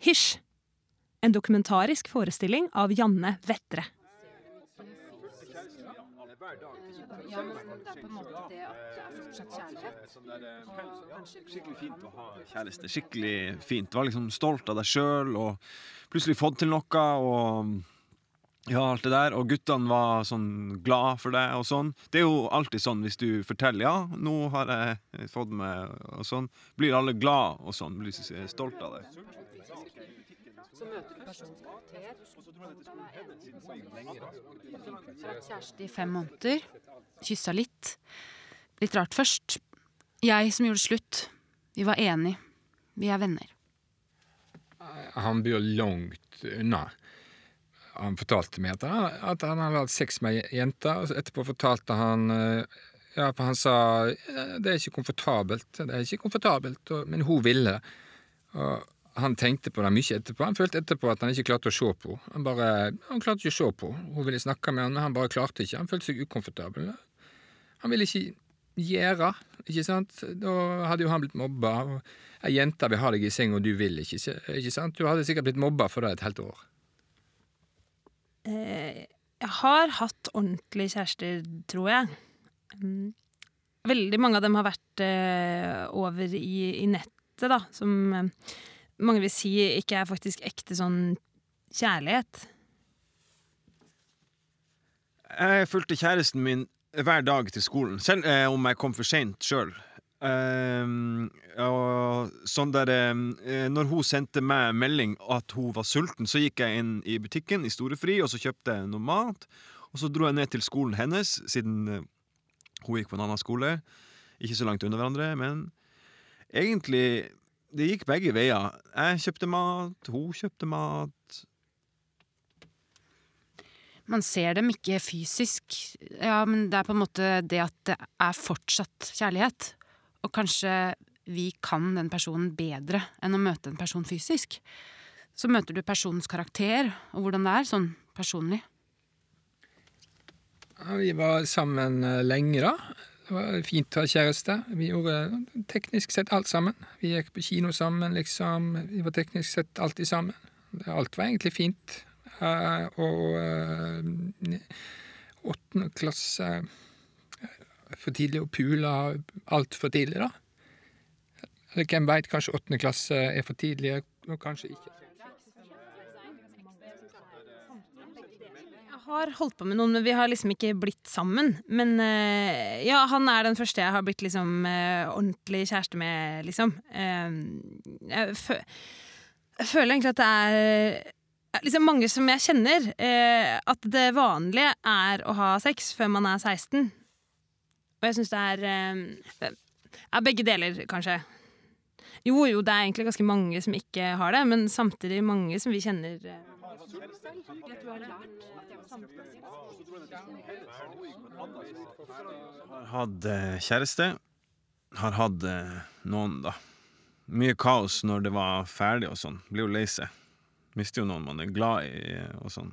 Hysj! En dokumentarisk forestilling av Janne Vettre. Skikkelig fint å ha kjæreste. Skikkelig fint. Var liksom stolt av deg sjøl og plutselig fått til noe. og ja, alt det der. Og guttene var sånn glad for deg og sånn. Det er jo alltid sånn hvis du forteller ja, nå har jeg fått med og sånn. Blir alle glad og sånn. Blir stolt av deg. Så møter du personens karakter. Vært kjæreste i fem måneder. Kyssa litt. Litt rart først. Jeg som gjorde slutt. Vi var enige. Vi er venner. Han bor langt unna. Han fortalte meg at han, at han hadde hatt sex med ei jente, etterpå fortalte han eh, Ja, for han sa det er ikke komfortabelt, det er ikke komfortabelt, men hun ville. Og han tenkte på det mye etterpå. Han følte etterpå at han ikke klarte å se på Han bare, han klarte ikke å se på Hun ville snakke med han, men han bare klarte ikke. Han følte seg ukomfortabel. Han ville ikke gjøre, ikke sant. Da hadde jo han blitt mobba. Ei jente vil ha deg i seng, og du vil ikke, ikke sant. Du hadde sikkert blitt mobba for det et helt år. Eh, jeg har hatt ordentlige kjærester, tror jeg. Veldig mange av dem har vært eh, over i, i nettet, da, som mange vil si ikke er faktisk ekte sånn kjærlighet. Jeg fulgte kjæresten min hver dag til skolen, selv eh, om jeg kom for seint sjøl. Um, og sånn der uh, Når hun sendte meg melding at hun var sulten, så gikk jeg inn i butikken i Storefri og så kjøpte jeg noe mat. Og så dro jeg ned til skolen hennes, siden uh, hun gikk på en annen skole. Ikke så langt under hverandre, men egentlig Det gikk begge veier. Jeg kjøpte mat, hun kjøpte mat. Man ser dem ikke fysisk, ja, men det er på en måte det at det er fortsatt kjærlighet. Og kanskje vi kan den personen bedre enn å møte en person fysisk. Så møter du personens karakter og hvordan det er, sånn personlig. Ja, vi var sammen eh, lenge, da. Det var fint å ha kjæreste. Vi gjorde teknisk sett alt sammen. Vi gikk på kino sammen, liksom. Vi var teknisk sett alltid sammen. Alt var egentlig fint. Uh, og uh, åttende klasse For tidlig å pule altfor tidlig, da. Eller hvem veit, kanskje åttende klasse er for tidlig, og kanskje ikke. Har holdt på med noen, men vi har liksom ikke blitt sammen. Men uh, ja, han er den første jeg har blitt liksom uh, ordentlig kjæreste med, liksom. Uh, jeg, fø jeg, føler egentlig at det er liksom mange som jeg kjenner, at det vanlige er å ha sex før man er 16. Og jeg syns det er er begge deler, kanskje. Jo, jo, det er egentlig ganske mange som ikke har det, men samtidig mange som vi kjenner. Tror jeg har lært har hatt kjæreste. Har hatt noen, da. Mye kaos når det var ferdig og sånn. Blir jo lei seg. Mister jo noen man er glad i og sånn.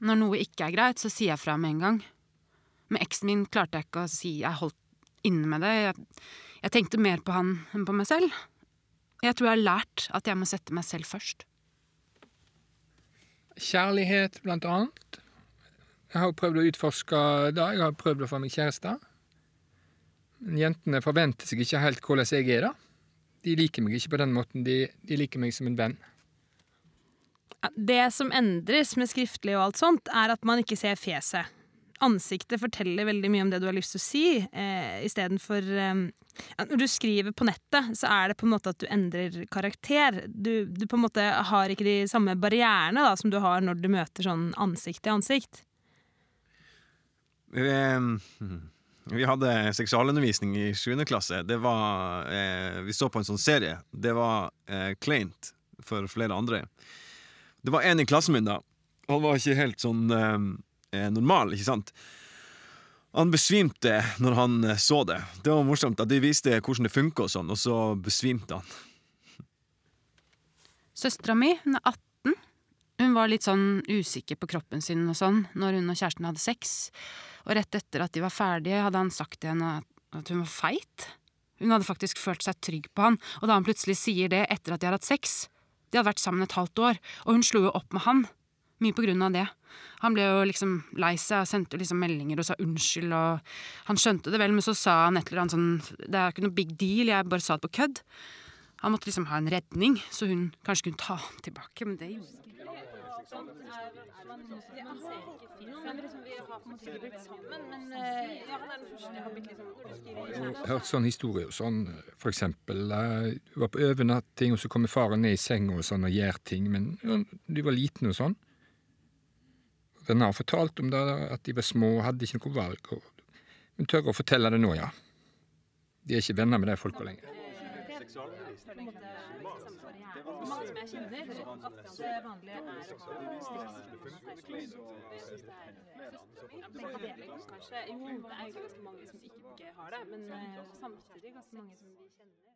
Når noe ikke er greit, så sier jeg fra med en gang. Med eksen min klarte jeg ikke å si jeg holdt inne med det. Jeg, jeg tenkte mer på han enn på meg selv. Jeg tror jeg har lært at jeg må sette meg selv først. Kjærlighet, blant annet. Jeg har prøvd å utforske det. Jeg har prøvd å få meg kjæreste. Men jentene forventer seg ikke helt hvordan jeg er, da. De liker meg ikke på den måten. De, de liker meg som en venn. Det som endres med skriftlig og alt sånt, er at man ikke ser fjeset. Ansiktet forteller veldig mye om det du har lyst til å si, eh, istedenfor eh, Når du skriver på nettet, så er det på en måte at du endrer karakter. Du, du på en måte har ikke de samme barrierene da, som du har når du møter sånn ansikt til ansikt. Vi, vi hadde seksualundervisning i 7. klasse. Det var eh, Vi så på en sånn serie. Det var eh, kleint for flere andre. Det var en i klassen min, da. Han var ikke helt sånn eh, normal, ikke sant? Han besvimte når han eh, så det. Det var morsomt. at De viste hvordan det funker, og sånn, og så besvimte han. Søstera mi, hun er 18. Hun var litt sånn usikker på kroppen sin og sånn når hun og kjæresten hadde sex. Og rett etter at de var ferdige, hadde han sagt til henne at hun var feit. Hun hadde faktisk følt seg trygg på han, og da han plutselig sier det etter at de har hatt sex De hadde vært sammen et halvt år, og hun slo jo opp med han. Mye på grunn av det. Han ble jo liksom lei seg og sendte liksom meldinger og sa unnskyld, og han skjønte det vel, men så sa han et eller annet sånn Det er ikke noe big deal, jeg bare sa det på kødd. Han måtte liksom ha en redning, så hun kanskje kunne ta ham tilbake, men det gjorde hun hørt sånne historier sånn, for eksempel eh, Du var på overnatting, og så kommer faren ned i senga og sånn og gjør ting, men du var liten og sånn. Den har fortalt om det, at de var små og hadde ikke noe valg. Hun tør å fortelle det nå, ja. De er ikke venner med de folka lenger. Det er er ikke har det, men eh, samtidig ganske mange som vi kjenner.